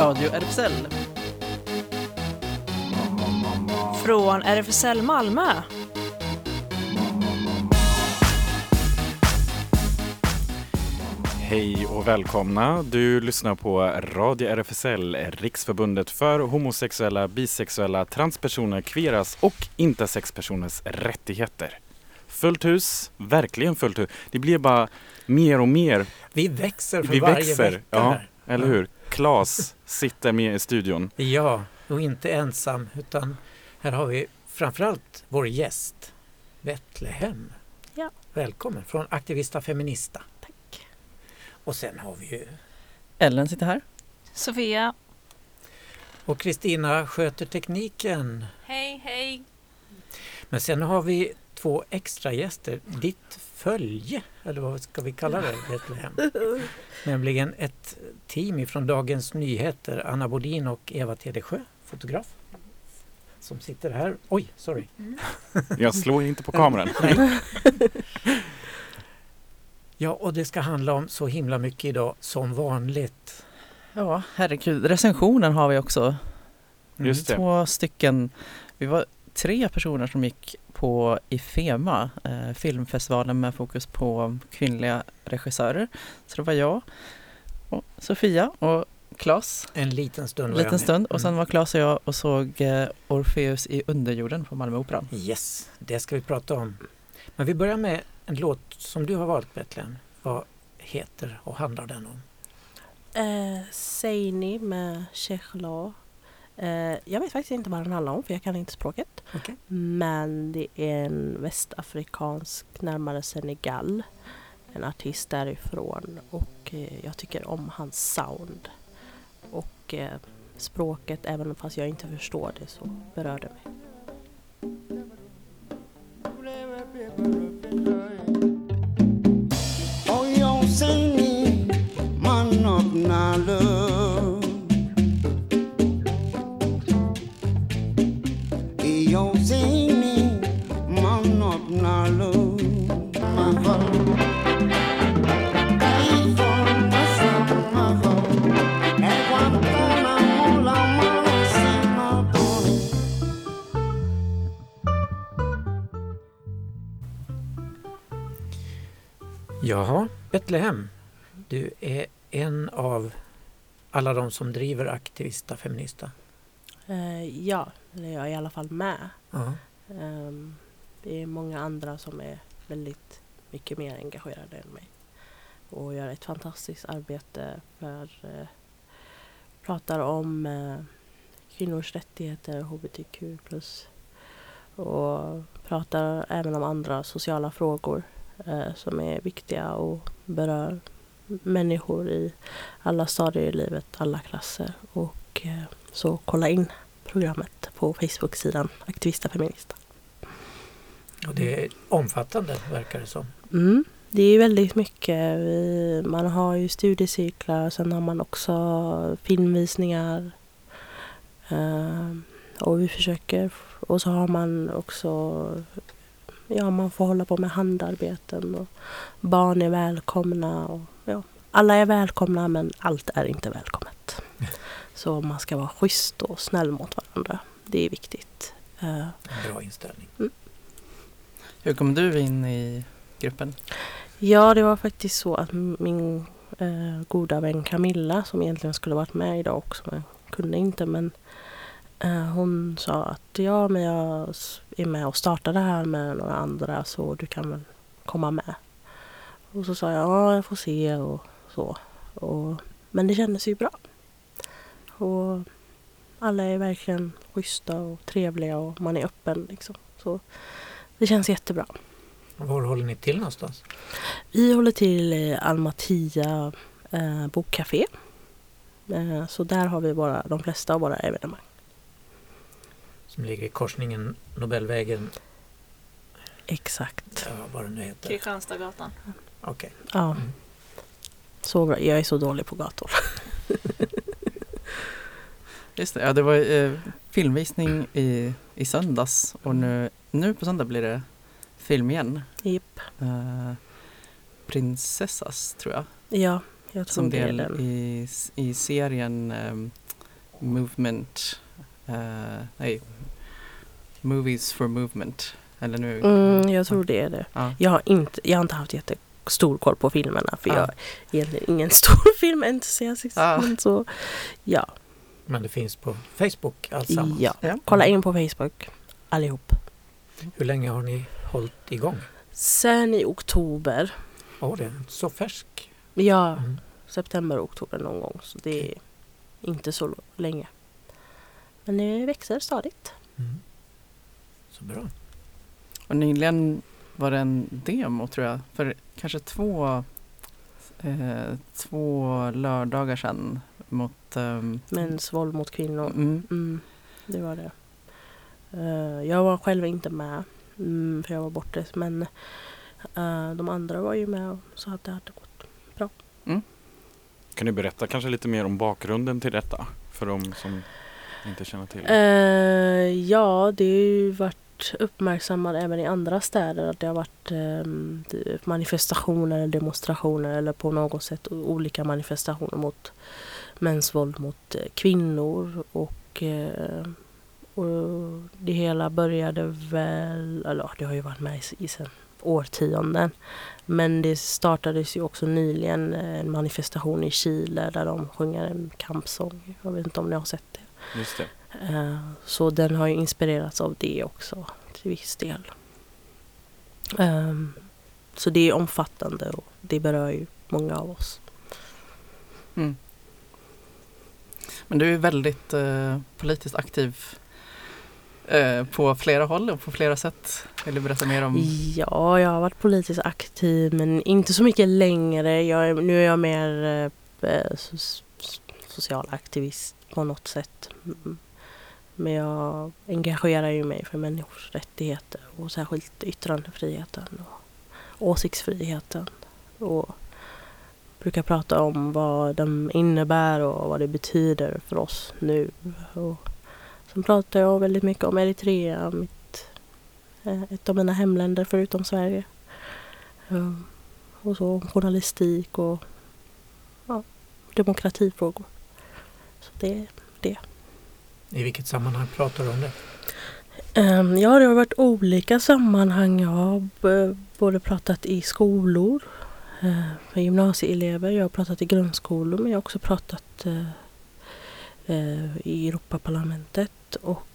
Radio RFSL. Från RFSL Malmö. Hej och välkomna. Du lyssnar på Radio RFSL, Riksförbundet för homosexuella, bisexuella, transpersoner, kveras och intersexpersoners rättigheter. Fullt hus, verkligen fullt hus. Det blir bara mer och mer. Vi växer för Vi varje växer, vecka. ja. Eller hur? Klas sitter med i studion. Ja, och inte ensam utan här har vi framförallt vår gäst Betlehem. Ja. Välkommen från Aktivista Feminista. Tack. Och sen har vi ju Ellen sitter här. Sofia. och Kristina sköter tekniken. Hej, hej. Men sen har vi två extra gäster. Ditt följe, eller vad ska vi kalla det Betlehem? Nämligen ett team från Dagens Nyheter, Anna Bodin och Eva Tedesjö, fotograf. Som sitter här. Oj, sorry. Jag slår inte på kameran. Ja, och det ska handla om så himla mycket idag som vanligt. Ja, herregud. Recensionen har vi också. Mm. Just det. Två stycken. Vi var tre personer som gick på IFEMA, eh, filmfestivalen med fokus på kvinnliga regissörer. Så det var jag och Sofia och Claes En liten stund liten stund. Och sen Mm. var Claes och jag och såg eh, Orfeus i underjorden på Malmö Operan. Yes, det ska vi prata om. Men vi börjar med en låt som du har valt Betlehem. Vad heter och handlar den om? Eh, Seini med Chechla. Eh, jag vet faktiskt inte vad den handlar om för jag kan inte språket. Okej. Men det är en västafrikansk, närmare Senegal. En artist därifrån och eh, jag tycker om hans sound. Och eh, språket, även fast jag inte förstår det så berör det mig. Oh, Jaha, Betlehem. Du är en av alla de som driver Aktivista Feminista. Eh, ja, eller jag är i alla fall med. Ja. Ehm, det är många andra som är väldigt mycket mer engagerade än mig. Och gör ett fantastiskt arbete för eh, pratar om eh, kvinnors rättigheter, hbtq och pratar även om andra sociala frågor som är viktiga och berör människor i alla stadier i livet, alla klasser. Och eh, så kolla in programmet på Facebook-sidan Aktivista Feminista. Och det är omfattande verkar det som. Mm. Det är väldigt mycket. Vi, man har ju studiecirklar, sen har man också filmvisningar. Eh, och vi försöker, och så har man också, ja man får hålla på med handarbeten och barn är välkomna. Och, ja, alla är välkomna men allt är inte välkommet. Så man ska vara schysst och snäll mot varandra. Det är viktigt. Eh, bra inställning. Hur kom du in i gruppen? Ja, det var faktiskt så att min eh, goda vän Camilla som egentligen skulle varit med idag också men kunde inte men hon sa att ja men jag är med och startar det här med några andra så du kan väl komma med. Och så sa jag ja jag får se och så. Och, men det kändes ju bra. Och alla är verkligen schyssta och trevliga och man är öppen liksom. Så det känns jättebra. Var håller ni till någonstans? Vi håller till i Almatia eh, bokcafé. Eh, så där har vi våra, de flesta av våra evenemang. Som ligger i korsningen Nobelvägen, Exakt. ja, vad det nu heter. Kristianstadsgatan. Okej. Ja. Mm. Så. Jag är så dålig på gator. Just det, ja, det var eh, filmvisning i, i söndags och nu, nu på söndag blir det film igen. Japp. Eh, Prinsessas tror jag. Ja, jag tror Som det är del den. i, i serien eh, movement, eh, nej, Movies for Movement. Eller nu? Mm, jag tror det är det. Ja. Jag har inte, jag har inte haft jättestor koll på filmerna för Ja. jag är egentligen ingen stor filmentusiast. Ja. Men så, ja. Men det finns på Facebook alltsammans. ja. Ja. Kolla in på Facebook allihop. Hur länge har ni hållit igång? Sen i oktober, Åh, det är så färsk. ja, Mm. september, oktober någon gång. Så det är inte så länge. Men det växer stadigt. Mm. Så bra. Och nyligen var det en demo tror jag, för kanske två, eh, två lördagar sedan mot ehm, Mäns våld mot kvinnor. Mm, Mm, det var det. Eh, jag var själv inte med, mm, för jag var borta. Men eh, de andra var ju med och sa att det hade gått. Kan du berätta kanske lite mer om bakgrunden till detta? För de som inte känner till. Eh, ja, det har ju varit uppmärksammad även i andra städer att det har varit eh, manifestationer, demonstrationer eller på något sätt olika manifestationer mot mäns våld mot eh, kvinnor. Och, eh, och det hela började väl, eller det har ju varit med i, i sen årtionden. Men det startades ju också nyligen eh, en manifestation i Chile där de sjunger en kampsång. Jag vet inte om ni har sett det. Just det. Eh, Så den har ju inspirerats av det också till viss del. Ehm, Så det är omfattande och det berör ju många av oss. mm. Men du är väldigt eh, politiskt aktiv eh, på flera håll och på flera sätt. Vill du berätta mer om? Ja, jag har varit politiskt aktiv men inte så mycket längre. Jag är, nu är jag mer eh, so- social aktivist på något sätt. Men jag engagerar ju mig för människors rättigheter och särskilt yttrandefriheten och åsiktsfriheten. Och brukar prata om vad de innebär och vad det betyder för oss nu. Och sen pratar jag väldigt mycket om Eritrea, mitt, eh, ett av mina hemländer förutom Sverige. Ehm, och så journalistik och ja, demokratifrågor. Så det i vilket sammanhang pratar du om det? Ehm, ja, det har varit olika sammanhang. Jag har både pratat i skolor eh, med för gymnasieelever. Jag har pratat i grundskolor men jag har också pratat eh, eh, i Europaparlamentet och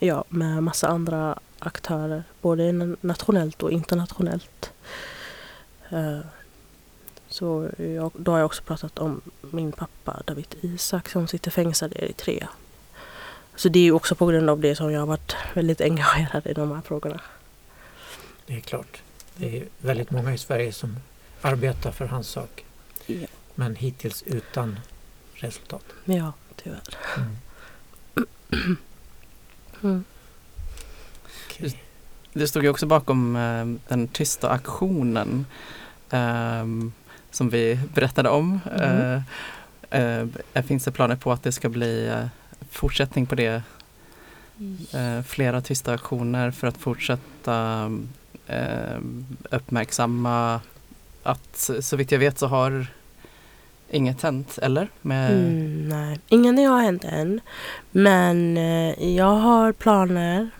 ja, med massa andra aktörer. Både nationellt och internationellt. Så jag, då har jag också pratat om min pappa David Isak som sitter fängslad i Eritrea. Så det är ju också på grund av det som jag har varit väldigt engagerad i de här frågorna. Det är klart. Det är väldigt många i Sverige som arbetar för hans sak. Ja. Men hittills utan resultat. Ja, tyvärr. Mm. Mm. Okej. Du stod ju också bakom eh, den tysta aktionen ehm, som vi berättade om. Mm. Eh, eh, finns det planer på att det ska bli eh, fortsättning på det? Eh, flera tysta aktioner för att fortsätta eh, uppmärksamma att så vitt jag vet så har inget hänt, eller? Med, Mm, nej, ingenting har hänt än. Men eh, jag har planer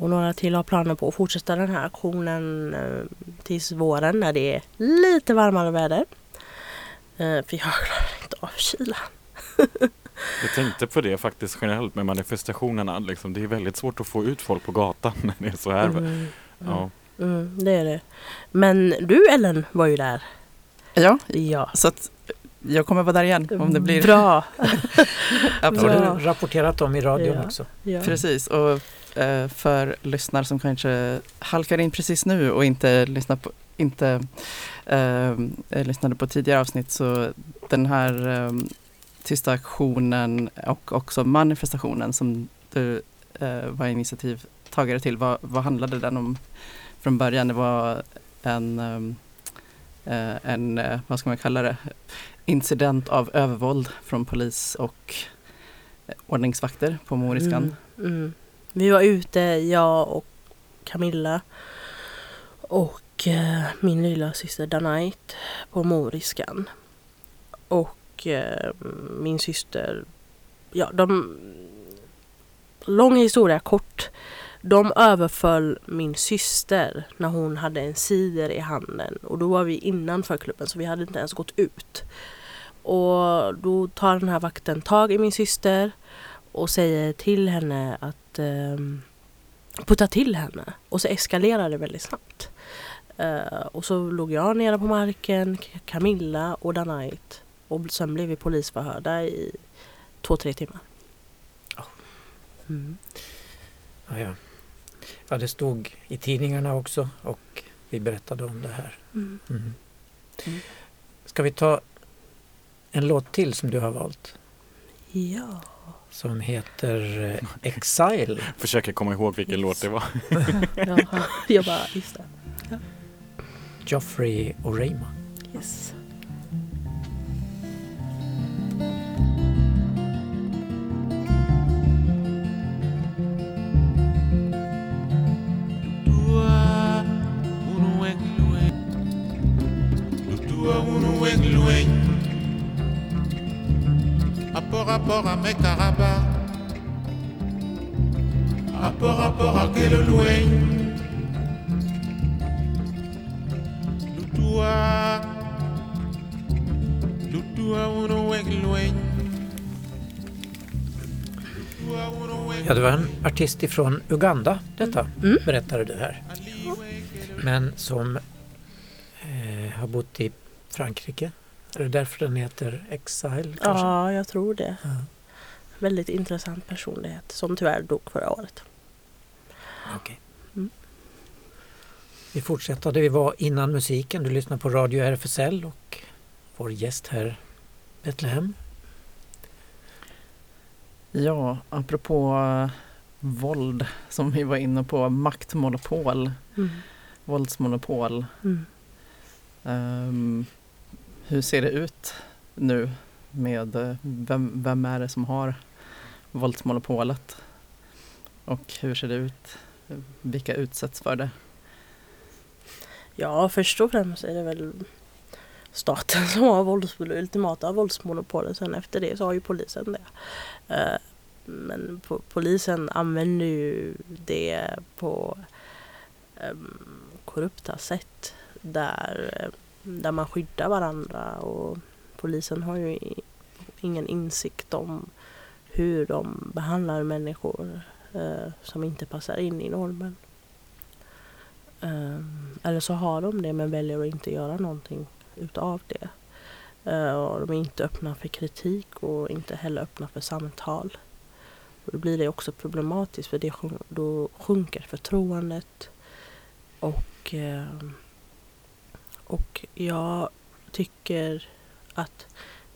och några till har planer på att fortsätta den här aktionen eh, tills våren när det är lite varmare väder. Eh, för jag klarar inte av kylan. Jag tänkte på det faktiskt generellt med manifestationerna. Liksom, det är väldigt svårt att få ut folk på gatan när det är så här. Mm, Ja. mm, det är det. Men du Ellen var ju där. Ja, Ja. så att jag kommer vara där igen om det blir Bra. Absolut. du rapporterat om i radion Ja. också. Ja. Precis, och Eh, för lyssnare som kanske halkar in precis nu och inte lyssnar på inte eh, eh, lyssnade på tidigare avsnitt så den här eh, tysta aktionen och också manifestationen som du eh, var initiativtagare till, vad, vad handlade den om från början? Det var en, eh, eh en vad ska man kalla det, incident av övervåld från polis och ordningsvakter på Moriskan. Mm, mm. Vi var ute, jag och Camilla och eh, min lilla syster Danait på Moriskan. Och eh, min syster, ja de, lång historia kort. De överföll min syster när hon hade en cider i handen och då var vi innanför klubben så vi hade inte ens gått ut. Och då tar den här vakten tag i min syster och säger till henne att um, putta till henne och så eskalerar det väldigt snabbt. Uh, och så låg jag nere på marken, Camilla och Danait och sen blev vi polisförhörda i två, tre timmar. Mm. Ja, ja. ja, det stod i tidningarna också och vi berättade om det här. Mm. Mm. Mm. Ska vi ta en låt till som du har valt? Ja. Som heter eh, Exile. Försöker komma ihåg vilken låt det var. Jaha. Jag bara, just det. Joffrey och Rayma. Yes. Lutua unu weng lueng Lutua unu weng lueng Apport rapport à mes carabas Apport rapport à quel unu weng lueng Lutua unu weng Ja, det var en artist ifrån Uganda detta, Mm. berättade du här. Men som eh, har bott i Frankrike. Är det därför den heter Exile? Kanske? Ja, jag tror det. Ja. Väldigt intressant personlighet som tyvärr dog förra året. Okej. Mm. Vi fortsätter där vi var innan musiken. Du lyssnar på Radio RFSL och vår gäst här Betlehem. Ja, apropå eh, våld som vi var inne på, maktmonopol, Mm. våldsmonopol. Mm. Ehm, hur ser det ut nu med eh, vem, vem är det som har våldsmonopolet? Och hur ser det ut? Vilka utsätts för det? Ja, först och främst är det väl staten som har vålds, ultimata våldsmonopolet. Sen efter det så har ju polisen det. Eh, men polisen använder ju det på ehm, korrupta sätt där, eh, Mm. där man skyddar varandra och polisen har ju ingen insikt om hur de behandlar människor eh, som inte passar in i normen. Eh, eller så har de det men väljer att inte göra någonting utav det. Eh, och de är inte öppna för kritik och inte heller öppna för samtal. Och då blir det också problematiskt för det, då sjunker förtroendet. Och, ehm, och jag tycker att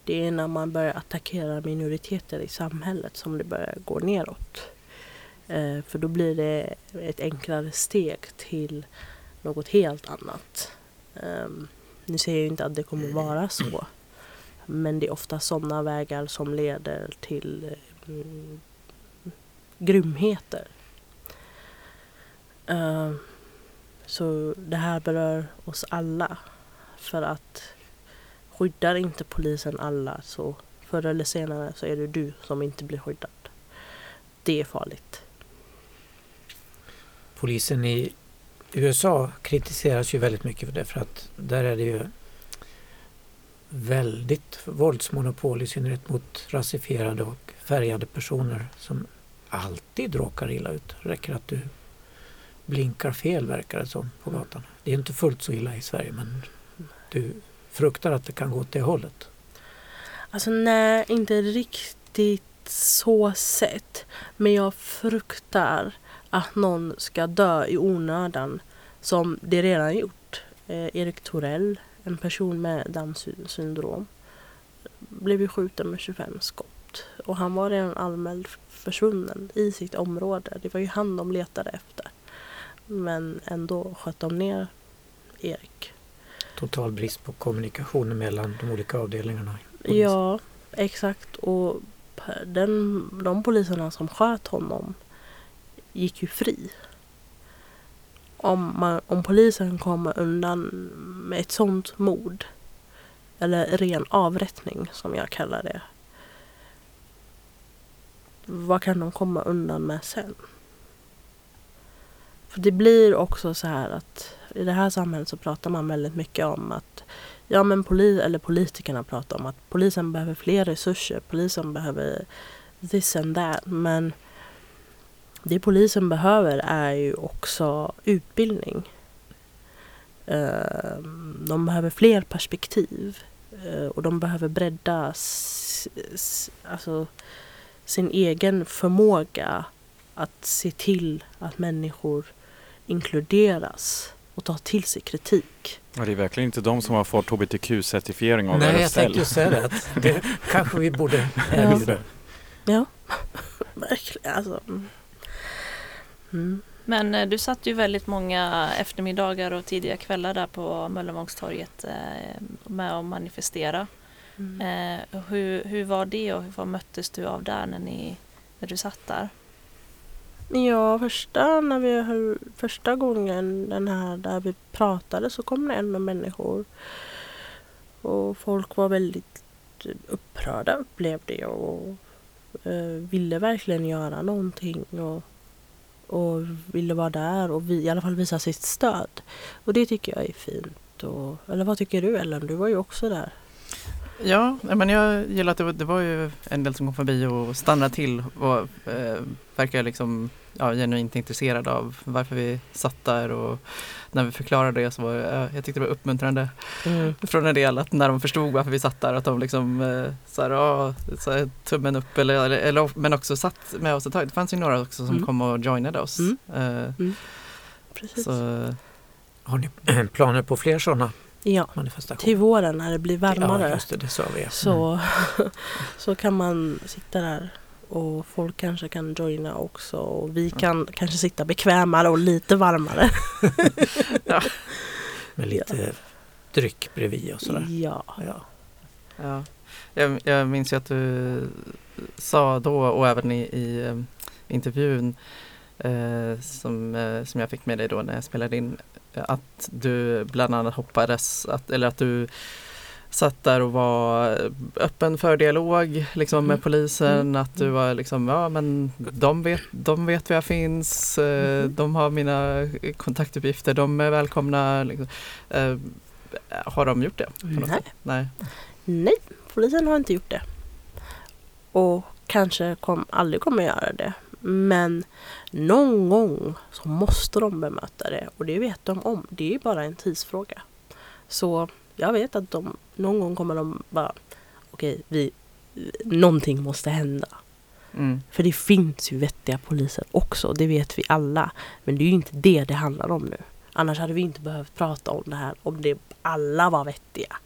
det är när man börjar attackera minoriteter i samhället som det börjar gå neråt. Eh, för då blir det ett enklare steg till något helt annat. Ehm, nu säger jag inte att det kommer vara så. Men det är ofta sådana vägar som leder till mm, grymheter. Ehm, så det här berör oss alla. För att skyddar inte polisen alla så förr eller senare så är det du som inte blir skyddad. Det är farligt. Polisen i USA kritiseras ju väldigt mycket för det för att där är det ju väldigt våldsmonopol i synnerhet mot rasifierade och färgade personer som alltid råkar illa ut. Det räcker att du blinkar fel verkar det som på gatan. Det är inte fullt så illa i Sverige men du fruktar att det kan gå åt det hållet. Alltså nej, inte riktigt så sett. Men jag fruktar att någon ska dö i onödan som det redan gjort. Eh, Erik Torell, en person med Downs syndrom, blev ju skjuten med 25 skott. Och han var redan allmänt försvunnen i sitt område. Det var ju han de letade efter. Men ändå sköt de ner Erik. Total brist på kommunikation mellan de olika avdelningarna. polisen. Ja, exakt. Och den, de poliserna som sköt honom gick ju fri. Om, man, om polisen kommer undan med ett sånt mord eller ren avrättning som jag kallar det. Vad kan de komma undan med sen? För det blir också så här att i det här samhället så pratar man väldigt mycket om att ja men poli eller politikerna pratar om att polisen behöver fler resurser, polisen behöver this and that. Men det polisen behöver är ju också utbildning. Ehm, de behöver fler perspektiv eh, och de behöver bredda alltså, sin egen förmåga att se till att människor inkluderas och tar till sig kritik. Ja, det är verkligen inte de som har fått hbtq-certifiering av Nej, jag tänkte ju säga det. Det kanske vi borde erbjuda. Ja, verkligen. Alltså. mm. Mm. Men eh, du satt ju väldigt många eftermiddagar och tidiga kvällar där på Möllevångstorget eh, med att manifestera. Mm. Eh, hur, hur var det och vad möttes du av där när, ni, när du satt där? Ja, första, när vi höll, första gången den här där vi pratade så kom det ändå människor. Och folk var väldigt eh, upprörda upplevde jag och eh, ville verkligen göra någonting. Och, och ville vara där och vi, i alla fall visa sitt stöd. Och det tycker jag är fint. Och, eller vad tycker du Ellen? Du var ju också där. Ja, men jag gillar att det var, det var ju en del som kom förbi och stannade till och eh, verkar liksom ja, genuint intresserad av varför vi satt där och när vi förklarade det så var det, ja, jag tyckte det var uppmuntrande från en del att när de förstod varför vi satt där att de liksom eh, så här, ja, så här, tummen upp eller, eller, eller men också satt med oss ett tag. Det fanns ju några också som Mm. kom och joinade oss. Mm. Eh, Precis. så, Har ni planer på fler sådana Ja, manifestationer? till våren när det blir varmare. Ja, just det, det sa vi. Mm. så, så kan man sitta där och folk kanske kan joina också och vi kan kanske sitta bekvämare och lite varmare. Med lite dryck bredvid och sådär. Ja. Ja. Ja. Jag, jag minns ju att du sa då och även i, i eh, intervjun eh, som, eh, som jag fick med dig då när jag spelade in eh, att du bland annat hoppades att, eller att du satt där och var öppen för dialog liksom med Mm. polisen Mm. att du var liksom ja men de vet, de vet var jag finns eh, Mhm. de har mina kontaktuppgifter de är välkomna liksom. eh, har de gjort det? Nej. Nej. Nej, polisen har inte gjort det. Och kanske kom, aldrig kommer göra det. Men någon gång så måste de bemöta det och det vet de om. Det är bara en tidsfråga. Så jag vet att de någon gång kommer de bara okej, vi någonting måste hända. Mm. För det finns ju vettiga poliser också, det vet vi alla. Men det är ju inte det det handlar om nu. Annars hade vi inte behövt prata om det här om det alla var vettiga.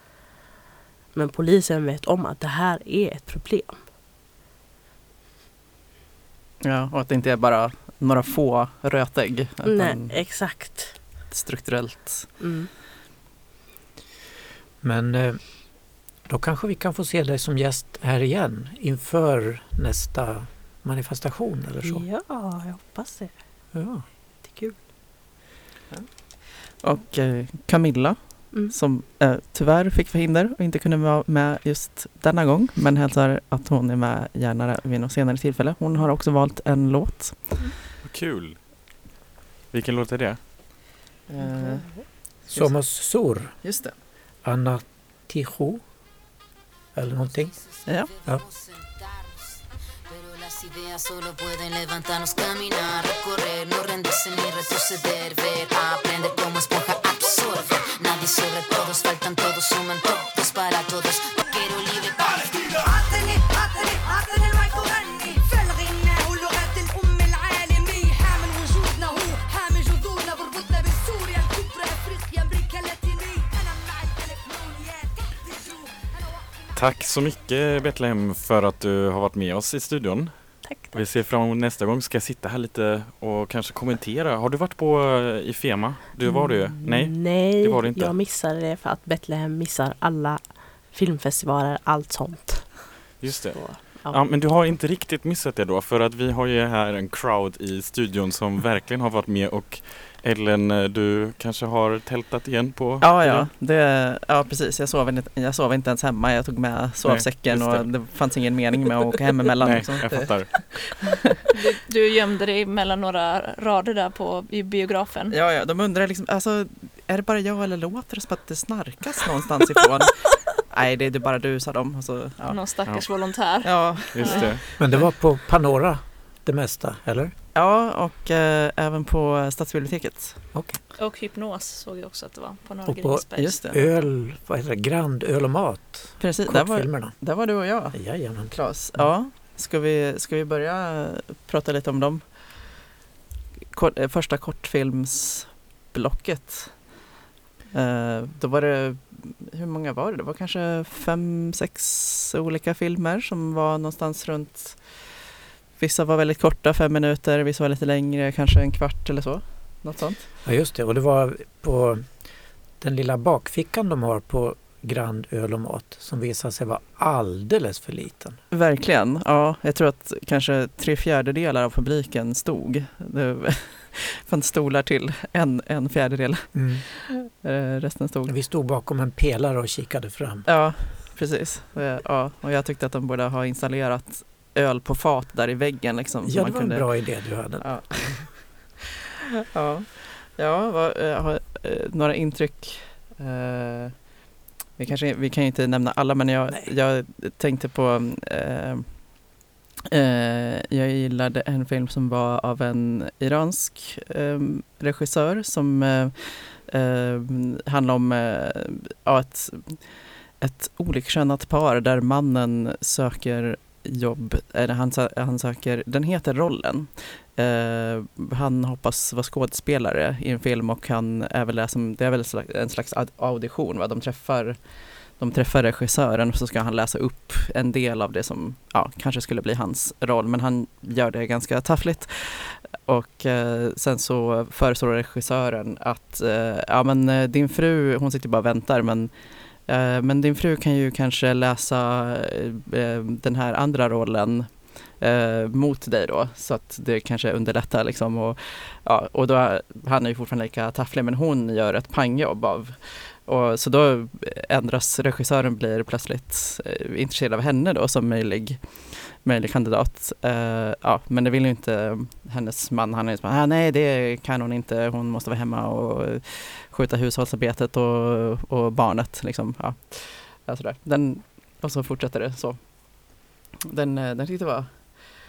Men polisen vet om att det här är ett problem. Ja, och att det inte är bara några få rötägg. Nej, exakt. strukturellt. Mm. Men eh, då kanske vi kan få se dig som gäst här igen inför nästa manifestation eller så. Ja, jag hoppas det. Ja. Det är kul. Och eh, Camilla Mm. som eh, tyvärr fick förhinder och inte kunde vara med just denna gång men hälsar att hon är med gärna vid något senare tillfälle. Hon har också valt en låt. Vad kul! Vilken låt är det? Eh, Somos Sur, just det. Anna Tijoux eller någonting. Ja. Ja. Pero las ideas solo pueden levantarnos, caminar, recorrer, no rendirse ni retroceder, ver, aprender como esponja, absorber. Nadie sobre todos, faltan todos, suman todos para todos. Quiero libre para عطني عطني عطني المايك وغني في الغناء ولغة الأم العالمية حامل وجودنا هو حامل جذورنا بربطنا بسوريا الكبرى أفريقيا أمريكا اللاتينية أنا مع الألف نون يا تحت الجو أنا وحدي Tack så mycket Betlehem för att du har varit med oss i studion. Vi ser fram emot nästa gång ska jag sitta här lite och kanske kommentera. Har du varit på eh, Ifema? Du var du? Nej? Nej, det var det inte. jag missade det för att Betlehem missar alla filmfestivaler, allt sånt. Just det. Så, Ja, ja. men du har inte riktigt missat det då för att vi har ju här en crowd i studion som verkligen har varit med och Ellen, eh, du kanske har tältat igen på Ja, ja, det, ja precis. Jag sov, inte, jag sov inte ens hemma. Jag tog med sovsäcken just det. och det fanns ingen mening med att åka hem emellan. Nej, liksom. jag fattar. Du, du gömde dig mellan några rader där på, i biografen. Ja, ja, de undrar liksom, alltså, är det bara jag eller låter det som att det snarkas någonstans ifrån? Nej, det är det bara du, sa de. Och så, ja. Någon stackars volontär. Ja, Just det. Men det var på Panora det mesta, eller? Ja, och eh, även på Stadsbiblioteket. Och hypnos såg jag också att det var på Norra Och på- Grängesberg. Just det. Öl, vad heter det? Grand öl och mat. Precis, där var, där var du och jag, Jajamän. Klas. Ja, ska vi, ska vi börja prata lite om dem? Kort, eh, första kortfilmsblocket. Eh, då var det, hur många var det? Det var kanske fem, sex olika filmer som var någonstans runt Vissa var väldigt korta, fem minuter, vissa var lite längre, kanske en kvart eller så. Något sånt. Ja just det, och det var på den lilla bakfickan de har på Grand öl och mat som visade sig vara alldeles för liten. Verkligen, ja. Jag tror att kanske tre fjärdedelar av publiken stod. Det fanns stolar till en, en fjärdedel. Eh, resten stod. Vi stod bakom en pelare och kikade fram. Ja, precis. Ja, och jag tyckte att de borde ha installerat öl på fat där i väggen. Liksom, Ja, det var en bra idé du hade. Ja, ja. ja vad, eh, har, eh, några intryck. Eh, vi, kanske, vi kan ju inte nämna alla men jag, jag tänkte på eh, eh, jag gillade en film som var av en iransk eh, regissör som handlar om ja, ett, ett olikkönat par där mannen söker jobb, eller han, han söker, den heter Rollen. Eh, han hoppas vara skådespelare i en film och han är väl det som, det är väl en slags- audition, va? De träffar de träffar regissören och så ska han läsa upp en del av det som ja, kanske skulle bli hans roll men han gör det ganska taffligt. Och eh, sen så föreslår regissören att eh, ja, men, eh, din fru, hon sitter bara och väntar men Eh, men din fru kan ju kanske läsa eh, eh, den här andra rollen mot dig då så att det kanske underlättar liksom och, ja, och då, han är ju fortfarande lika tafflig men hon gör ett pangjobb av och så då ändras regissören blir plötsligt intresserad av henne då som möjlig, möjlig kandidat. Uh, ja, men det vill ju inte hennes man. Han är ju så ah, nej det kan hon inte. Hon måste vara hemma och sköta hushållsarbetet och, och barnet. Liksom. Ja. Ja, sådär. Den, och så fortsätter det så. Den, eh, den tyckte jag var...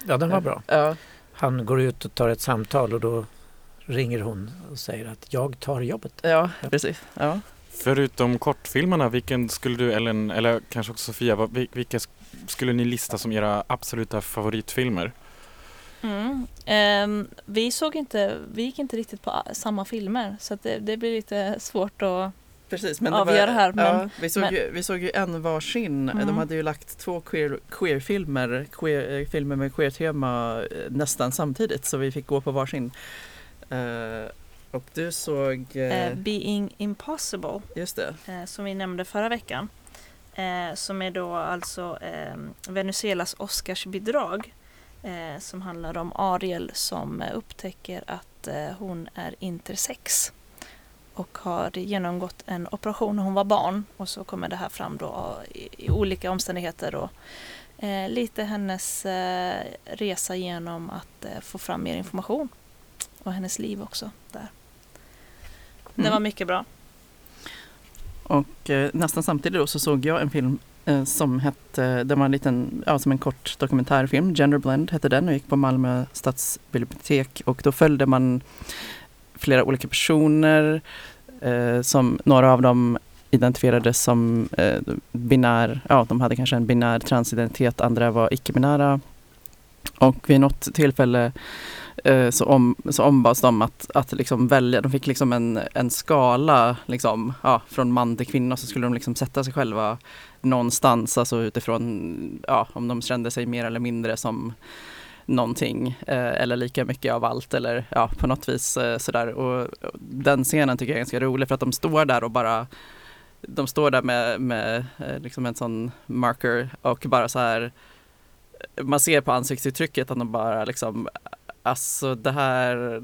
Ja, den var bra. Ja, Han går ut och tar ett samtal och då ringer hon och säger att jag tar jobbet. ja precis. Ja. Förutom kortfilmerna, vilken skulle du, Ellen, eller kanske också Sofia, vilka sk- skulle ni lista som era absoluta favoritfilmer? Mm. Ehm, vi såg inte, vi gick inte riktigt på samma filmer så det, det blir lite svårt att Precis, men avgöra här, men- ja, vi, såg men- ju, vi såg ju en varsin. Mm. De hade ju lagt två queer, queer-filmer, queer, eh, filmer med queer-tema eh, nästan samtidigt så vi fick gå på varsin. Eh, och du såg, eh, Being Impossible just det, eh, som vi nämnde förra veckan. Som är då alltså eh, Venezuelas Oscarsbidrag. Eh, som handlar om Ariel som eh, upptäcker att eh, hon är intersex. Och har genomgått en operation när hon var barn. Och så kommer det här fram då i, i olika omständigheter. Och, eh, lite hennes eh, resa genom att eh, få fram mer information. Och hennes liv också där. Det Mm. var mycket bra. Och eh, nästan samtidigt då så såg jag en film eh, Eh, som hette, den var en liten, ja som en kort dokumentärfilm, Genderblend hette den och gick på Malmö stadsbibliotek och då följde man flera olika personer eh, som några av dem identifierades som eh, binär, ja de hade kanske en binär transidentitet, andra var icke-binära. Och vid något tillfälle eh, Eh, så, om, så ombads de att, att liksom välja, de fick liksom en, en skala liksom, ja, från man till kvinna så skulle de liksom sätta sig själva någonstans, alltså utifrån ja, om de kände sig mer eller mindre som någonting eh, eller lika mycket av allt eller ja, på något vis eh, sådär. Och, och den scenen tycker jag är ganska rolig för att de står där och bara de står där med, med eh, liksom en sån marker och bara så här man ser på ansiktsuttrycket att de bara liksom Alltså det här,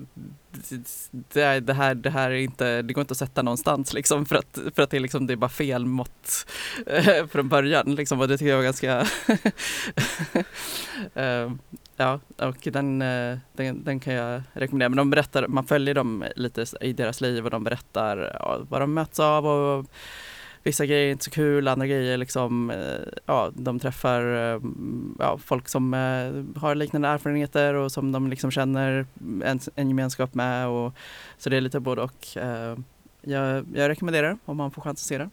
det, det här, det här är inte, det går inte att sätta någonstans liksom för att, för att det, är liksom, det är bara fel mått eh, från början liksom och det tycker jag var ganska eh, Ja, och den, eh, den, den kan jag rekommendera. Men de berättar, man följer dem lite i deras liv och de berättar vad de möts av och vissa grejer är inte så kul, andra grejer liksom, eh, ja, de träffar eh, ja, folk som eh, har liknande erfarenheter och som de liksom känner en, en gemenskap med. Och, så det är lite både och. Jag, jag rekommenderar om man får chans att se det.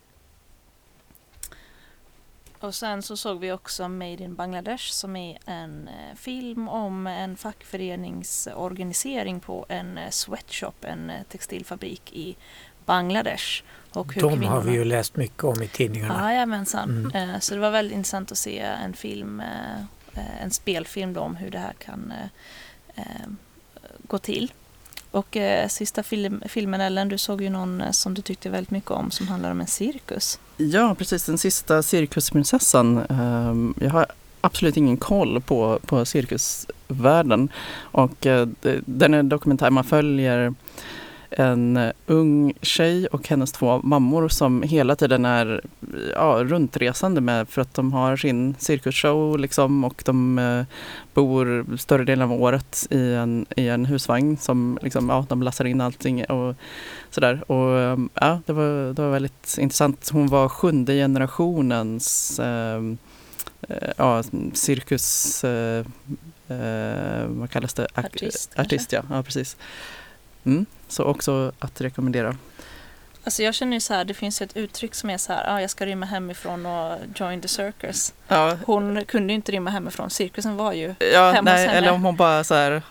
Och sen så såg vi också Made in Bangladesh som är en film om en fackföreningsorganisering på en sweatshop, en textilfabrik i Bangladesh. Och hur De har kvinnorna- vi ju läst mycket om i tidningarna. Jajamensan. Mm. Eh, Så det var väldigt intressant att se en film, eh, eh, en spelfilm då om hur det här kan eh, eh, gå till. Och eh, sista film, filmen Ellen, du såg ju någon eh, som du tyckte väldigt mycket om som handlar om en cirkus. Ja, precis. Den sista cirkusprinsessan. Ehm, Jag har absolut ingen koll på, på cirkusvärlden. Och eh, den är en dokumentär. Man följer en eh, ung tjej och hennes två mammor som hela tiden är ja, runtresande med för att de har sin cirkusshow liksom och de eh, bor större delen av året i en, i en husvagn som liksom, ja, de lassar in allting och sådär. Och um, ja, det var, det var väldigt intressant. Hon var sjunde generationens um, eh, ja, cirkus... eh, eh, vad kallas det? Artist? Artist, ja. ja precis. Mm, så också att rekommendera. Alltså jag känner ju så här, det finns ett uttryck som är så här, ah, jag ska rymma hemifrån och join the circus. Ja, Hon kunde ju inte rymma hemifrån, cirkusen var ju ja hemma hos nej, henne. eller om hon bara så här,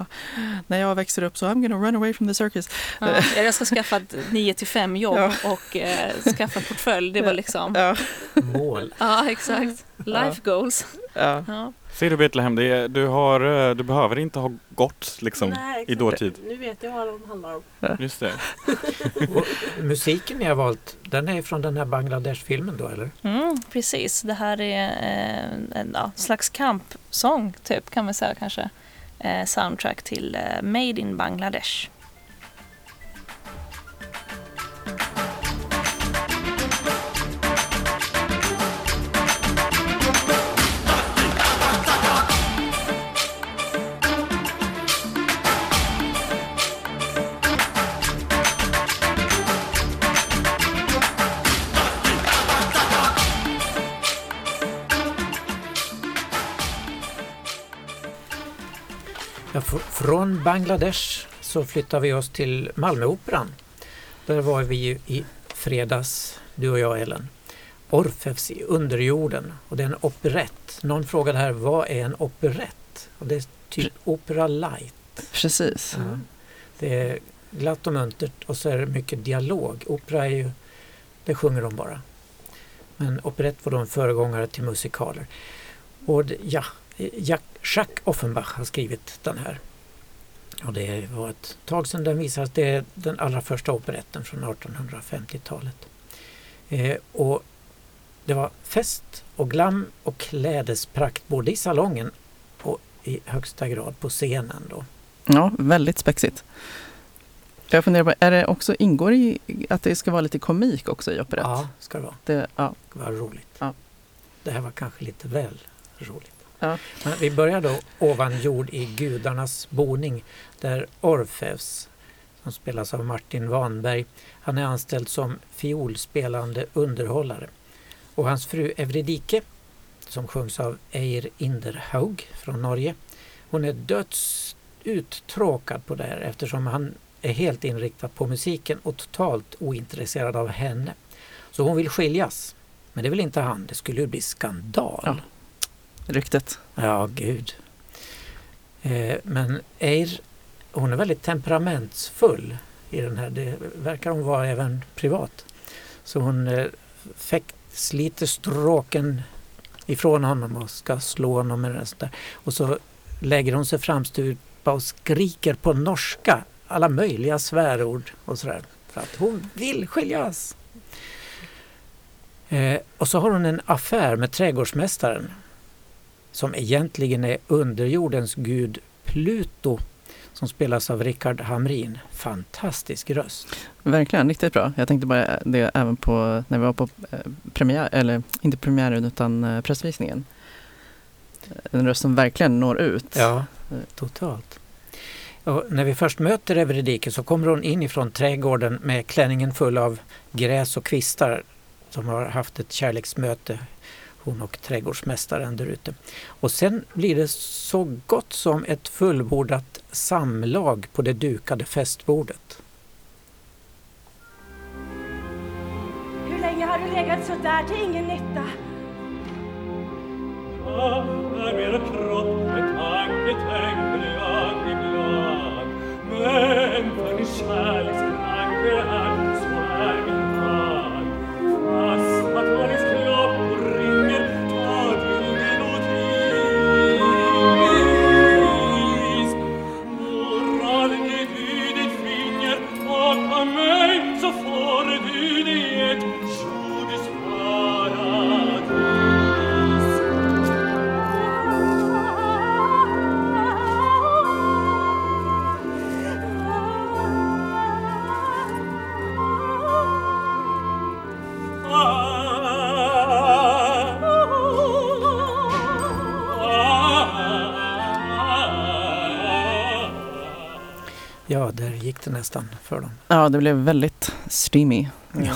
när jag växer upp så I'm gonna run away from the circus. Ja, jag ska skaffa ett 9 till 5 jobb Ja. och eh, skaffa portfölj. Det var liksom, Ja, Mål. ja exakt. Life goals. ja. Ser du Betlehem, det är, du, har, eh, du behöver inte ha gått liksom, Nej, i dåtid. Nu vet jag vad de handlar om. Just det. Och musiken ni har valt, den är från den här Bangladesh-filmen då eller? Mm, precis, det här är eh, en ja, slags kampsång typ kan man säga kanske. Eh, soundtrack till eh, Made in Bangladesh. Från Bangladesh så flyttar vi oss till Malmöoperan. Där var vi ju i fredags, du och jag Ellen. Orfeus i underjorden och det är en operett. Någon frågade här, vad är en operett? Och det är typ opera light. precis. Ja. Det är glatt och muntert och så är det mycket dialog. Opera är ju, det sjunger de bara. Men operett var då en föregångare till musikaler. Och ja, Jacques Offenbach har skrivit den här. Och det var ett tag sedan den visades. Det är den allra första operetten från 1850-talet. Eh, och det var fest och glam och klädesprakt både i salongen och i högsta grad på scenen. Då. Ja, väldigt spexigt. Jag funderar på, är det också, ingår i att det ska vara lite komik också i operett? Ja, ska det vara. Det, ja. Det var roligt. Ja. Det här var kanske lite väl roligt. Ja. Men vi börjar då ovan jord i gudarnas boning där Orfeus, som spelas av Martin Wanberg, han är anställd som fiolspelande underhållare. Och hans fru Evridike, som sjungs av Eir Inderhaug från Norge, hon är döds uttråkad på det här eftersom han är helt inriktad på musiken och totalt ointresserad av henne. Så hon vill skiljas. Men det vill inte han. Det skulle ju bli skandal. Ja. Ryktet. Ja, gud. Eh, men Eir, hon är väldigt temperamentsfull i den här. Det verkar hon vara även privat. Så hon eh, fäkt, sliter stråken ifrån honom och ska slå honom med den där. Och så lägger hon sig framstupa och skriker på norska alla möjliga svärord och sådär. För att hon vill skiljas. Eh, och så har hon en affär med trädgårdsmästaren som egentligen är underjordens gud Pluto som spelas av Rickard Hamrin. Fantastisk röst. Verkligen, riktigt bra. Jag tänkte bara det även på när vi var på eh, premiär, eller inte premiären utan eh, pressvisningen. En röst som verkligen når ut. Ja, totalt. Och när vi först möter Evredike så kommer hon in ifrån trädgården med klänningen full av gräs och kvistar som har haft ett kärleksmöte hon och trädgårdsmästaren där ute. Och sen blir det så gott som ett fullbordat samlag på det dukade festbordet. Hur länge har du legat så där till ingen nytta? är mer kropp med tanke tänker jag ibland Men för din kärlekstanke är så är min man Fast att Maris Det nästan för dem. Ja, det blev väldigt steamy. Ja.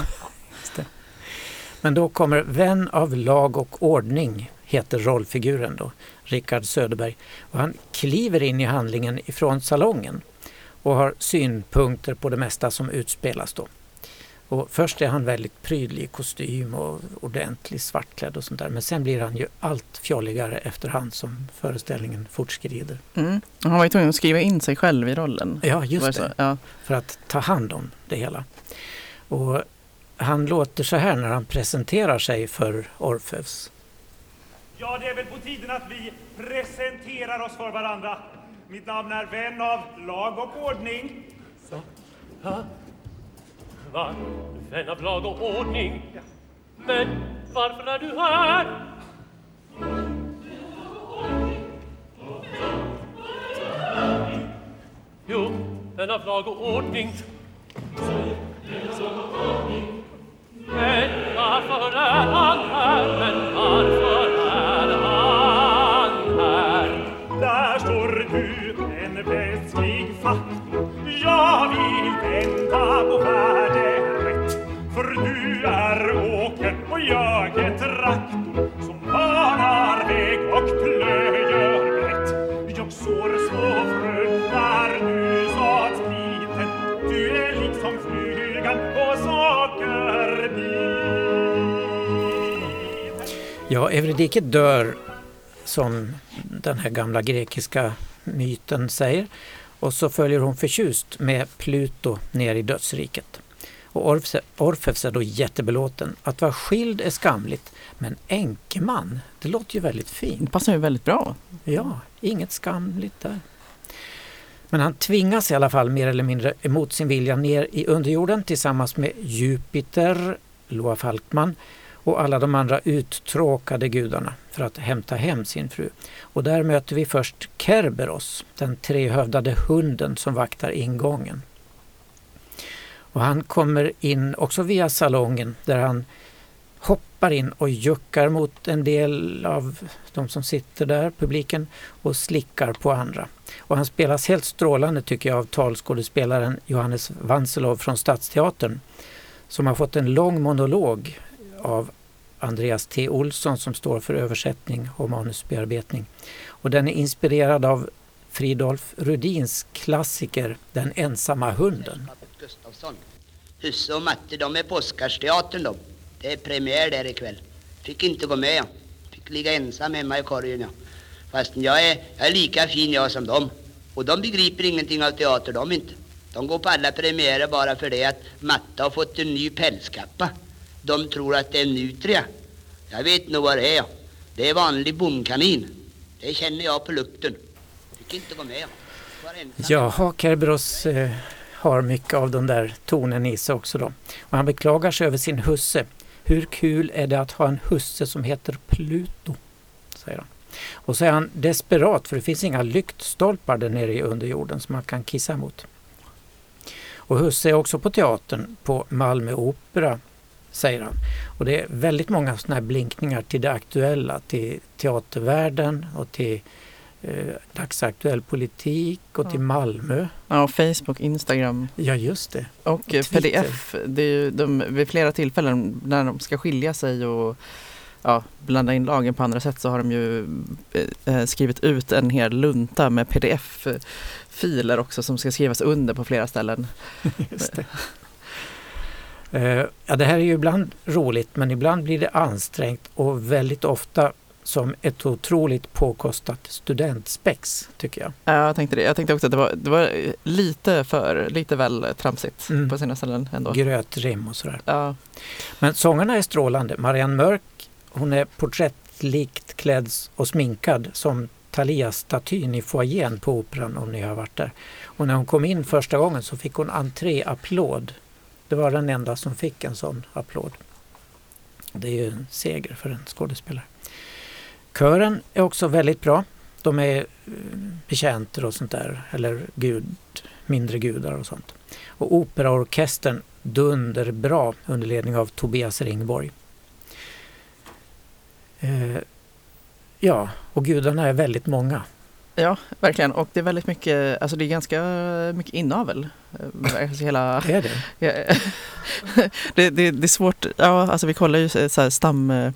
Men då kommer Vän av lag och ordning, heter rollfiguren då, Rickard Söderberg. Och han kliver in i handlingen ifrån salongen och har synpunkter på det mesta som utspelas då. Och först är han väldigt prydlig i kostym och ordentlig svartklädd och sånt där. Men sen blir han ju allt fjolligare efterhand som föreställningen fortskrider. Mm. Han var ju tvungen att skriva in sig själv i rollen. Ja, just så? det. Ja. För att ta hand om det hela. Och han låter så här när han presenterar sig för Orfeus. Ja, det är väl på tiden att vi presenterar oss för varandra. Mitt namn är vän av lag och ordning. Så. Ja. Va? Vän av lag och ordning. Men varför är du här? Jo, vän av lag och ordning. Men Ja, Euridike dör som den här gamla grekiska myten säger. Och så följer hon förtjust med Pluto ner i dödsriket. Och Orfeus är då jättebelåten. Att vara skild är skamligt, men enkeman, det låter ju väldigt fint. Det passar ju väldigt bra. Ja, inget skamligt där. Men han tvingas i alla fall mer eller mindre emot sin vilja ner i underjorden tillsammans med Jupiter, Loa Falkman och alla de andra uttråkade gudarna för att hämta hem sin fru. Och där möter vi först Kerberos, den trehövdade hunden som vaktar ingången. Och han kommer in också via salongen där han hoppar in och juckar mot en del av de som sitter där, publiken, och slickar på andra. Och han spelas helt strålande tycker jag av talskådespelaren Johannes Vanselov från Stadsteatern som har fått en lång monolog av Andreas T. Olsson som står för översättning och manusbearbetning. Och den är inspirerad av Fridolf Rudins klassiker Den ensamma hunden. Husse och Matte, de är på Oscarsteatern de. Det är premiär där ikväll. Fick inte gå med. Fick ligga ensam hemma i korgen jag. Fast jag är, jag är lika fin jag som dem. Och de begriper ingenting av teater de inte. De går på alla premiärer bara för det att Matte har fått en ny pälskappa. De tror att det är en nutria. Jag vet nog vad det är. Det är vanlig bomkanin. Det känner jag på lukten. Fick inte vara med. Jaha, Kerberos eh, har mycket av den där tonen i sig också då. Och han beklagar sig över sin husse. Hur kul är det att ha en husse som heter Pluto? säger han. Och så är han desperat för det finns inga lyktstolpar där nere i underjorden som man kan kissa mot. Och husse är också på teatern på Malmö Opera, säger han. Och det är väldigt många sådana här blinkningar till det aktuella, till teatervärlden och till eh, dagsaktuell politik och till Malmö. Ja, Facebook, Instagram. Ja, just det. Och eh, Twitter. pdf. Det är ju de, vid flera tillfällen när de ska skilja sig och ja, blanda in lagen på andra sätt så har de ju eh, skrivit ut en hel lunta med pdf-filer också som ska skrivas under på flera ställen. Just det. Eh, ja, det här är ju ibland roligt men ibland blir det ansträngt och väldigt ofta som ett otroligt påkostat studentspex tycker jag. Ja, jag tänkte det. Jag tänkte också att det var, det var lite för, lite väl tramsigt Mm. på sina ställen ändå. Grötrim och sådär. Ja. Men sångerna är strålande. Marianne Mörk hon är porträttlikt klädd och sminkad som Thalia-statyn i foajén på Operan om ni har varit där. Och när hon kom in första gången så fick hon entré-applåd. Det var den enda som fick en sån applåd. Det är ju en seger för en skådespelare. Kören är också väldigt bra. De är eh, betjänter och sånt där, eller gud, mindre gudar och sånt. Och operaorkestern dunderbra under ledning av Tobias Ringborg. Eh, ja, och gudarna är väldigt många ja, verkligen. Och det är väldigt mycket, alltså det är ganska mycket inavel. Eh, Alltså hela, Det är det. Det, det, det är svårt, ja alltså vi kollar ju så här stam, eh,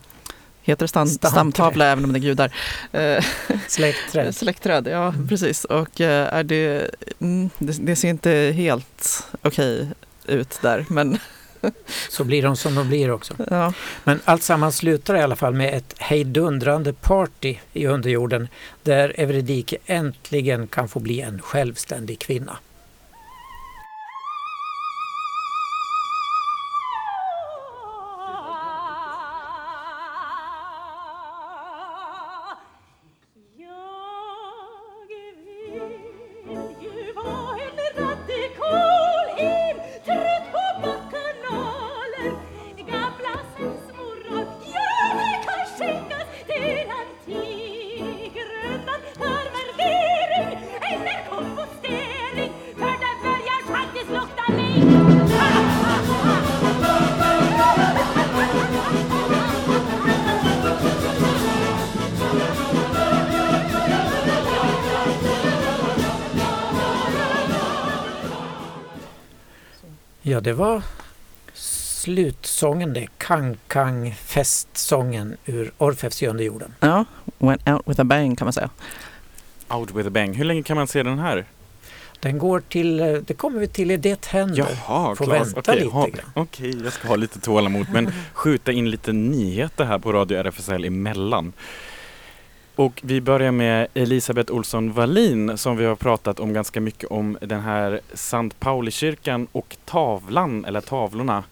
heter det stam, stamtavla även om det är gudar? Eh, Släktträd. Släktträd, ja precis. Och är det, mm, det, det ser inte helt okej ut där men Så blir de som de blir också. ja. Men allt samman slutar i alla fall med ett hejdundrande party i underjorden där Evredike äntligen kan få bli en självständig kvinna. Ja, det var slutsången det. Kang-Kang-festsången ur Orfeus i underjorden. ja, went out with a bang kan man säga. Out with a bang. Hur länge kan man se den här? Den går till, eh, det kommer vi till i Det händer. Jaha, Får Claes. vänta Okej, lite ha- grann. Okej, jag ska ha lite tålamod men skjuta in lite nyheter här på Radio RFSL emellan. Och vi börjar med Elisabeth Olsson Wallin som vi har pratat om ganska mycket om den här Sankt Paulikyrkan och tavlan, eller tavlorna.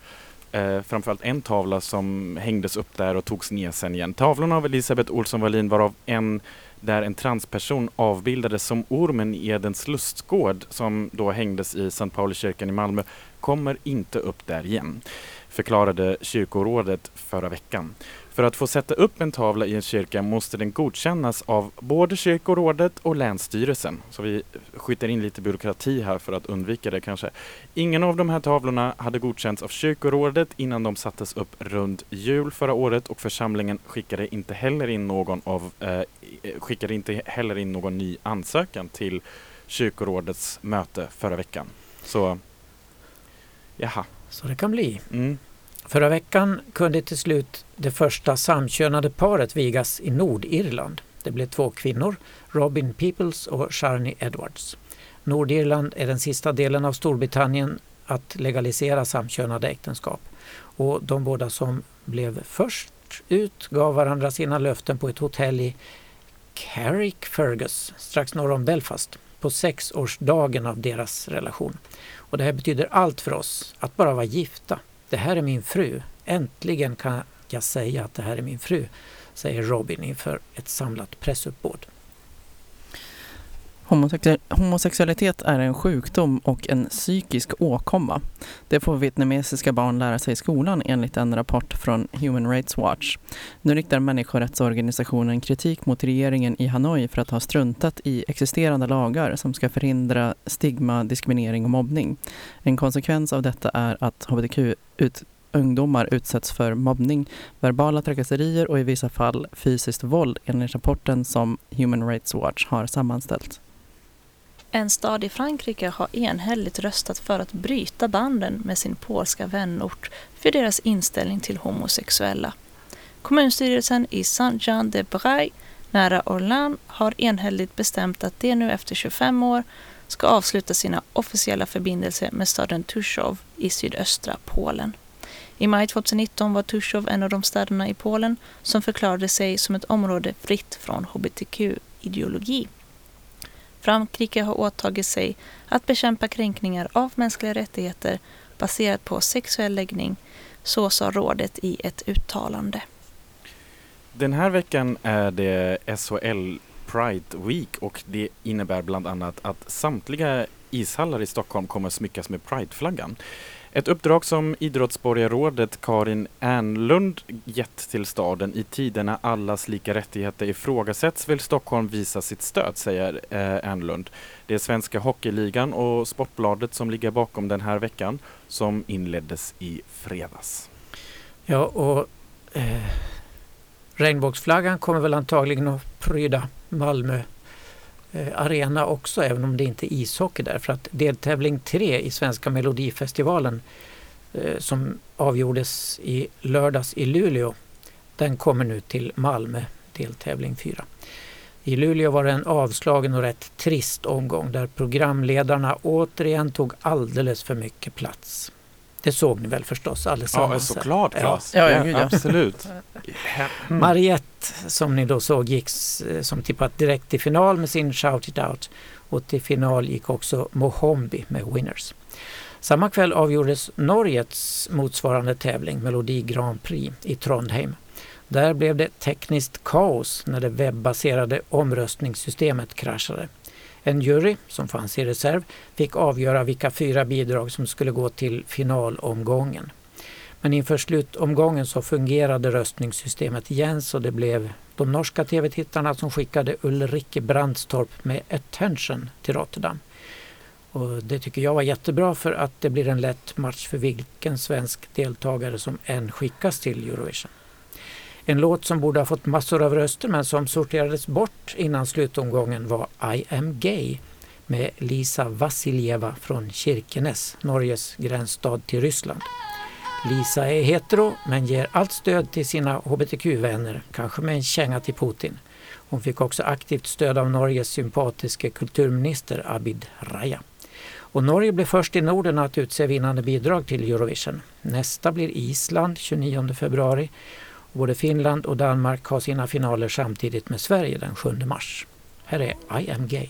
Eh, framförallt en tavla som hängdes upp där och togs ner sen igen. Tavlorna av Elisabeth Olsson Wallin varav en där en transperson avbildades som ormen i Edens lustgård som då hängdes i Sankt Paulikyrkan i Malmö kommer inte upp där igen, förklarade kyrkorådet förra veckan. För att få sätta upp en tavla i en kyrka måste den godkännas av både kyrkorådet och länsstyrelsen. Så vi skjuter in lite byråkrati här för att undvika det kanske. Ingen av de här tavlorna hade godkänts av kyrkorådet innan de sattes upp runt jul förra året och församlingen skickade inte heller in någon, av, eh, skickade inte heller in någon ny ansökan till kyrkorådets möte förra veckan. Så, jaha. Så det kan bli. Mm. Förra veckan kunde till slut det första samkönade paret vigas i Nordirland. Det blev två kvinnor, Robin Peoples och Sharni Edwards. Nordirland är den sista delen av Storbritannien att legalisera samkönade äktenskap. Och de båda som blev först ut gav varandra sina löften på ett hotell i Carrickfergus strax norr om Belfast på sexårsdagen av deras relation. Och det här betyder allt för oss, att bara vara gifta. Det här är min fru. Äntligen kan jag säga att det här är min fru, säger Robin inför ett samlat pressuppbåd. Homosexu- homosexualitet är en sjukdom och en psykisk åkomma. Det får vietnamesiska barn lära sig i skolan enligt en rapport från Human Rights Watch. Nu riktar människorättsorganisationen kritik mot regeringen i Hanoi för att ha struntat i existerande lagar som ska förhindra stigma, diskriminering och mobbning. En konsekvens av detta är att hbtq-ut ungdomar utsätts för mobbning, verbala trakasserier och i vissa fall fysiskt våld enligt rapporten som Human Rights Watch har sammanställt. En stad i Frankrike har enhälligt röstat för att bryta banden med sin polska vänort för deras inställning till homosexuella. Kommunstyrelsen i Saint-Jean-de-Bray nära Orléans har enhälligt bestämt att de nu efter 25 år ska avsluta sina officiella förbindelser med staden Tuszów i sydöstra Polen. I maj 2019 var Tuszów en av de städerna i Polen som förklarade sig som ett område fritt från hbtq-ideologi. Frankrike har åtagit sig att bekämpa kränkningar av mänskliga rättigheter baserat på sexuell läggning, så sa rådet i ett uttalande. Den här veckan är det SHL Pride Week och det innebär bland annat att samtliga ishallar i Stockholm kommer smyckas med Prideflaggan. Ett uppdrag som idrottsborgarrådet Karin Ernlund gett till staden i tiderna allas lika rättigheter ifrågasätts vill Stockholm visa sitt stöd, säger eh, Ernlund. Det är Svenska Hockeyligan och Sportbladet som ligger bakom den här veckan som inleddes i fredags. Ja, och eh, regnbågsflaggan kommer väl antagligen att pryda Malmö Eh, arena också, även om det inte är ishockey där. För att deltävling tre i Svenska Melodifestivalen eh, som avgjordes i lördags i Luleå, den kommer nu till Malmö, deltävling fyra. I Luleå var det en avslagen och rätt trist omgång där programledarna återigen tog alldeles för mycket plats. Det såg ni väl förstås allesammans? Ja, såklart Ja. Claes. Ja, ja, ja. absolut. Mm. Mariette som ni då såg gick s- som tippat direkt till final med sin Shout It Out och till final gick också Mohombi med Winners. Samma kväll avgjordes Norges motsvarande tävling Melodi Grand Prix i Trondheim. Där blev det tekniskt kaos när det webbaserade omröstningssystemet kraschade. En jury, som fanns i reserv, fick avgöra vilka fyra bidrag som skulle gå till finalomgången. Men inför slutomgången så fungerade röstningssystemet igen så det blev de norska tv-tittarna som skickade Ulrike Brandstorp med Attention till Rotterdam. Och det tycker jag var jättebra för att det blir en lätt match för vilken svensk deltagare som än skickas till Eurovision. En låt som borde ha fått massor av röster men som sorterades bort innan slutomgången var I am gay med Lisa Vasiljeva från Kirkenes, Norges gränsstad till Ryssland. Lisa är hetero men ger allt stöd till sina hbtq-vänner, kanske med en känga till Putin. Hon fick också aktivt stöd av Norges sympatiske kulturminister Abid Raja. Och Norge blev först i Norden att utse vinnande bidrag till Eurovision. Nästa blir Island 29 februari. Både Finland och Danmark har sina finaler samtidigt med Sverige den 7 mars. Här är I am gay.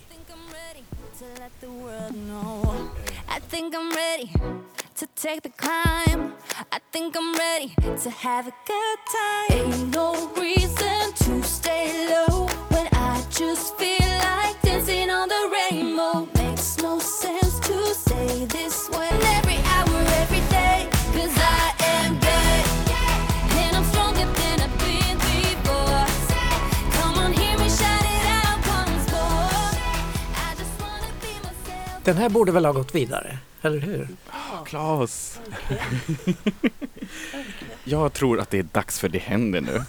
To take the climb. I think I'm ready to have a good time. Ain't no reason to stay low when I just feel like dancing on the rainbow. Makes no sense to this every hour, Den här borde väl ha gått vidare, eller hur? Claes! Jag tror att det är dags för Det händer nu.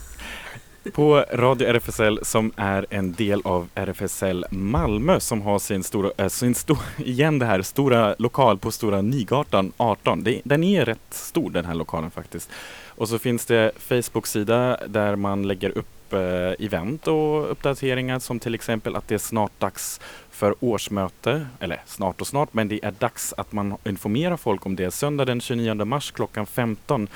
På Radio RFSL som är en del av RFSL Malmö som har sin stora, äh, sin sto, igen det här, stora lokal på Stora Nygatan 18. Det, den är rätt stor den här lokalen faktiskt. Och så finns det Facebook-sida där man lägger upp eh, event och uppdateringar som till exempel att det är snart dags för årsmöte, eller snart och snart, men det är dags att man informerar folk om det. Söndag den 29 mars klockan 15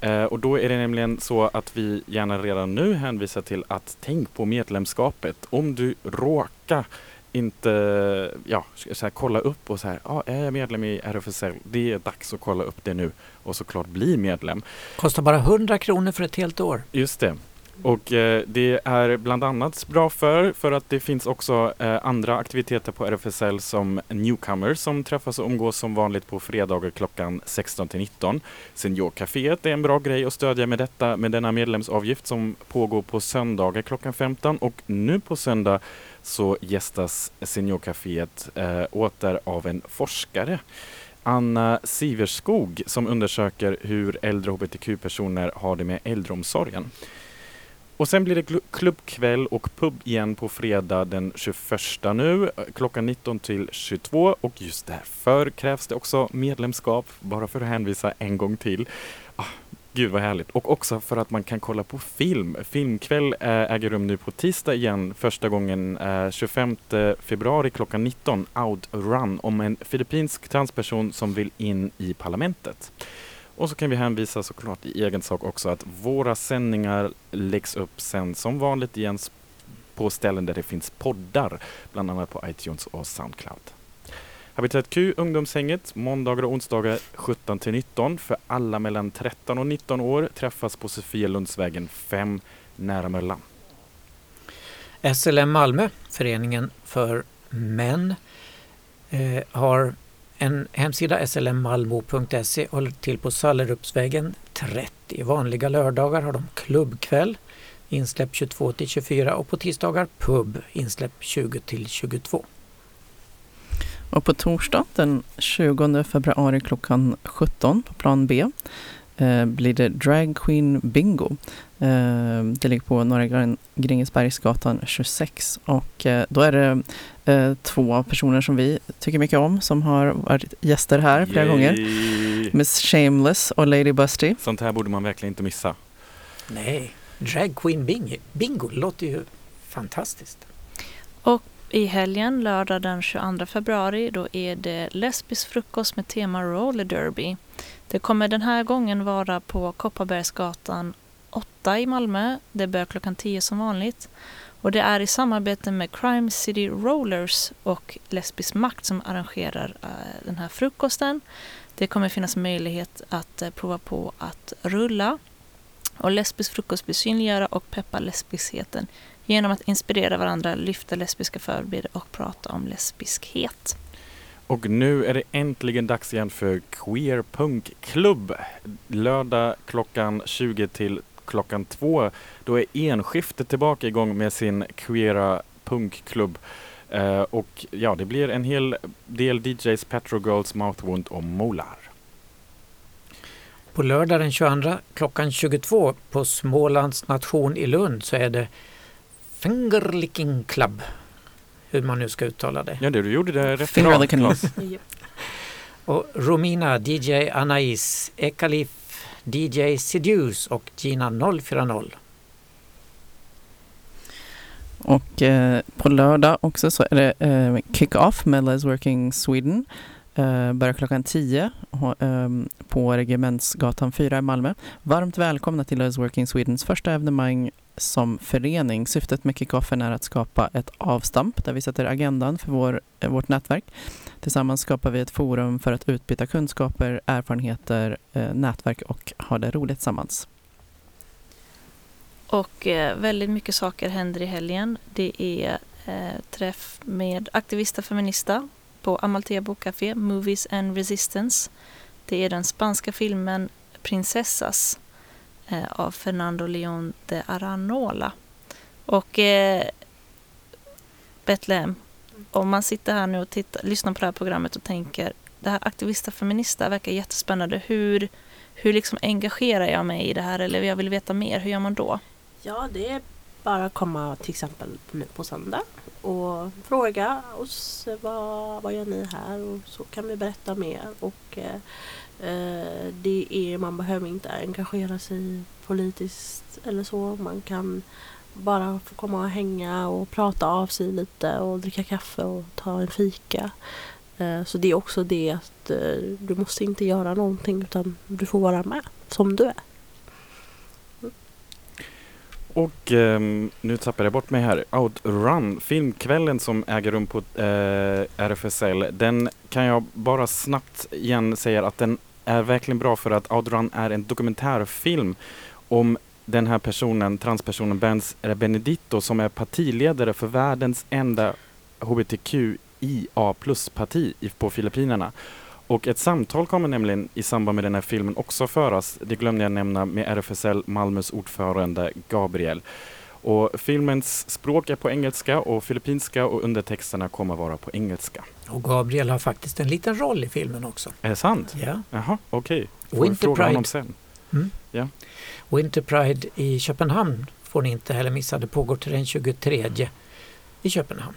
Eh, och då är det nämligen så att vi gärna redan nu hänvisar till att tänk på medlemskapet. Om du råkar inte ja, så här, kolla upp och så här, ja, är jag medlem i RFSL? Det är dags att kolla upp det nu och såklart bli medlem. Kostar bara 100 kronor för ett helt år. Just det. Och eh, det är bland annat bra för, för att det finns också eh, andra aktiviteter på RFSL som Newcomers som träffas och umgås som vanligt på fredagar klockan 16 till 19. Seniorcaféet är en bra grej att stödja med detta med denna medlemsavgift som pågår på söndagar klockan 15 och nu på söndag så gästas Seniorcaféet eh, åter av en forskare. Anna Siverskog som undersöker hur äldre hbtq-personer har det med äldreomsorgen. Och sen blir det klubbkväll och pub igen på fredag den 21 nu eh, klockan 19 till 22 och just därför krävs det också medlemskap bara för att hänvisa en gång till. Ah, Gud vad härligt. Och också för att man kan kolla på film. Filmkväll eh, äger rum nu på tisdag igen första gången eh, 25 februari klockan 19 Outrun om en filippinsk transperson som vill in i parlamentet. Och så kan vi hänvisa såklart i egen sak också att våra sändningar läggs upp sen som vanligt igen på ställen där det finns poddar, bland annat på iTunes och Soundcloud. Habitat Q, ungdomshänget, måndagar och onsdagar 17 till 19 för alla mellan 13 och 19 år träffas på Sofielundsvägen 5 nära Möllan. SLM Malmö, föreningen för män, eh, har en hemsida slmmalmo.se håller till på Sallerupsvägen 30. Vanliga lördagar har de klubbkväll, insläpp 22 till 24 och på tisdagar pub, insläpp 20 till 22. Och på torsdag den 20 februari klockan 17 på plan B eh, blir det Drag Queen Bingo. Eh, det ligger på Norra Grängesbergsgatan 26 och eh, då är det eh, två personer som vi tycker mycket om som har varit gäster här flera gånger. Yay! Miss Shameless och Lady Busty. Sånt här borde man verkligen inte missa. Nej, Drag Queen Bingo, bingo låter ju fantastiskt. Och i helgen, lördag den 22 februari, då är det lesbisk frukost med tema roller derby. Det kommer den här gången vara på Kopparbergsgatan 8 i Malmö. Det börjar klockan 10 som vanligt. Och det är i samarbete med Crime City Rollers och Lesbisk Makt som arrangerar eh, den här frukosten. Det kommer finnas möjlighet att eh, prova på att rulla. Och lesbisk frukost vill synliggöra och peppa lesbiskheten genom att inspirera varandra, lyfta lesbiska förebilder och prata om lesbiskhet. Och nu är det äntligen dags igen för Queer Punk Club. Lördag klockan 20 till klockan 2. Då är Enskiftet tillbaka igång med sin queera punkklubb. Eh, och ja, det blir en hel del DJs, Petro Girls, Mouthwound och Molar. På lördag den 22 klockan 22 på Smålands nation i Lund så är det Fingerlicking Club. Hur man nu ska uttala det. Ja, det du gjorde det rätt bra. Och Romina, DJ Anais, Ekalif, DJ Seduce och Gina 040. Och eh, på lördag också så är det eh, kick-off med Les Working Sweden. Eh, börjar klockan 10 eh, på Regementsgatan 4 i Malmö. Varmt välkomna till Les Working Swedens första evenemang som förening. Syftet med kick-offen är att skapa ett avstamp där vi sätter agendan för vår, eh, vårt nätverk. Tillsammans skapar vi ett forum för att utbyta kunskaper, erfarenheter, eh, nätverk och ha det roligt tillsammans. Och eh, väldigt mycket saker händer i helgen. Det är eh, träff med aktivista feminista på Amalthea Bokcafé, Movies and Resistance. Det är den spanska filmen Prinsessas av Fernando León de Aranola. Och eh, Betlehem, om man sitter här nu och tittar, lyssnar på det här programmet och tänker det här aktivista feminista verkar jättespännande. Hur, hur liksom engagerar jag mig i det här eller jag vill veta mer, hur gör man då? Ja, det är bara att komma till exempel nu på söndag och fråga oss vad, vad gör ni här och så kan vi berätta mer. Och eh, det är, man behöver inte engagera sig politiskt eller så. Man kan bara få komma och hänga och prata av sig lite och dricka kaffe och ta en fika. Eh, så det är också det att eh, du måste inte göra någonting utan du får vara med som du är. Och eh, nu tappar jag bort mig här. Outrun, filmkvällen som äger rum på eh, RFSL. Den kan jag bara snabbt igen säga att den är verkligen bra för att Outrun är en dokumentärfilm om den här personen, transpersonen Benz Benedito som är partiledare för världens enda hbtqia plus-parti på Filippinerna. Och ett samtal kommer nämligen i samband med den här filmen också föras, det glömde jag nämna, med RFSL Malmös ordförande Gabriel. Och filmens språk är på engelska och filippinska och undertexterna kommer vara på engelska. Och Gabriel har faktiskt en liten roll i filmen också. Är det sant? Ja. Jaha, okej. Får Winter fråga honom sen. Mm. Ja. Winter Pride i Köpenhamn får ni inte heller missa. Det pågår till den 23 i Köpenhamn.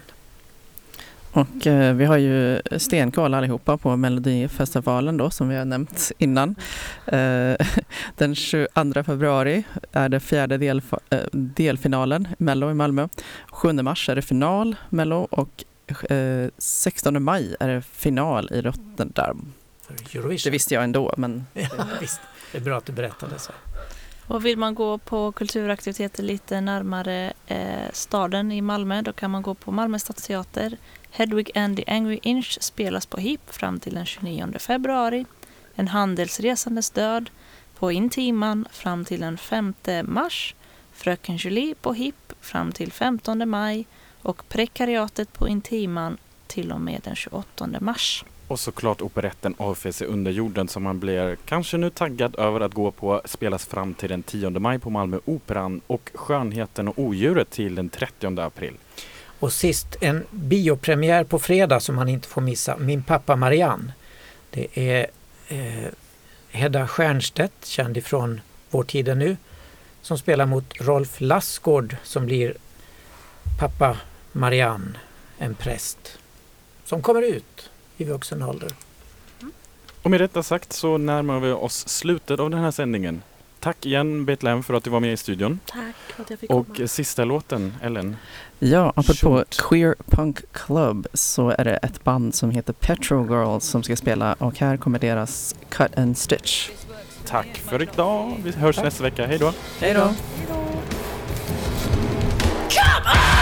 Och eh, vi har ju stenkoll allihopa på Melodifestivalen då som vi har nämnt innan. Eh, den 22 februari är det fjärde delf- eh, delfinalen Mello i Malmö. 7 mars är det final Mello och eh, 16 maj är det final i Rotterdam. Eurovision. Det visste jag ändå men Ja, visst. Det är bra att du berättade så. Och vill man gå på kulturaktiviteter lite närmare eh, staden i Malmö då kan man gå på Malmö stadsteater. Hedwig and the Angry Inch spelas på HIP fram till den 29 februari. En handelsresandes död på Intiman fram till den 5 mars. Fröken Julie på HIP fram till 15 maj och Prekariatet på Intiman till och med den 28 mars. Och såklart operetten AFC i underjorden som man blir kanske nu taggad över att gå på spelas fram till den 10 maj på Malmö Operan och Skönheten och odjuret till den 30 april. Och sist en biopremiär på fredag som man inte får missa. Min pappa Marianne. Det är eh, Hedda Stiernstedt, känd ifrån Vår tid är nu, som spelar mot Rolf Lassgård som blir pappa Marianne, en präst, som kommer ut i vuxen ålder. Och med detta sagt så närmar vi oss slutet av den här sändningen. Tack igen Betlehem för att du var med i studion. Tack för att jag fick komma. Och sista låten, Ellen? Ja, apropå Shoot. Queer Punk Club så är det ett band som heter Petro Girls som ska spela och här kommer deras Cut and Stitch. Tack för idag. Vi hörs Tack. nästa vecka. Hej då. Hej då. Come on!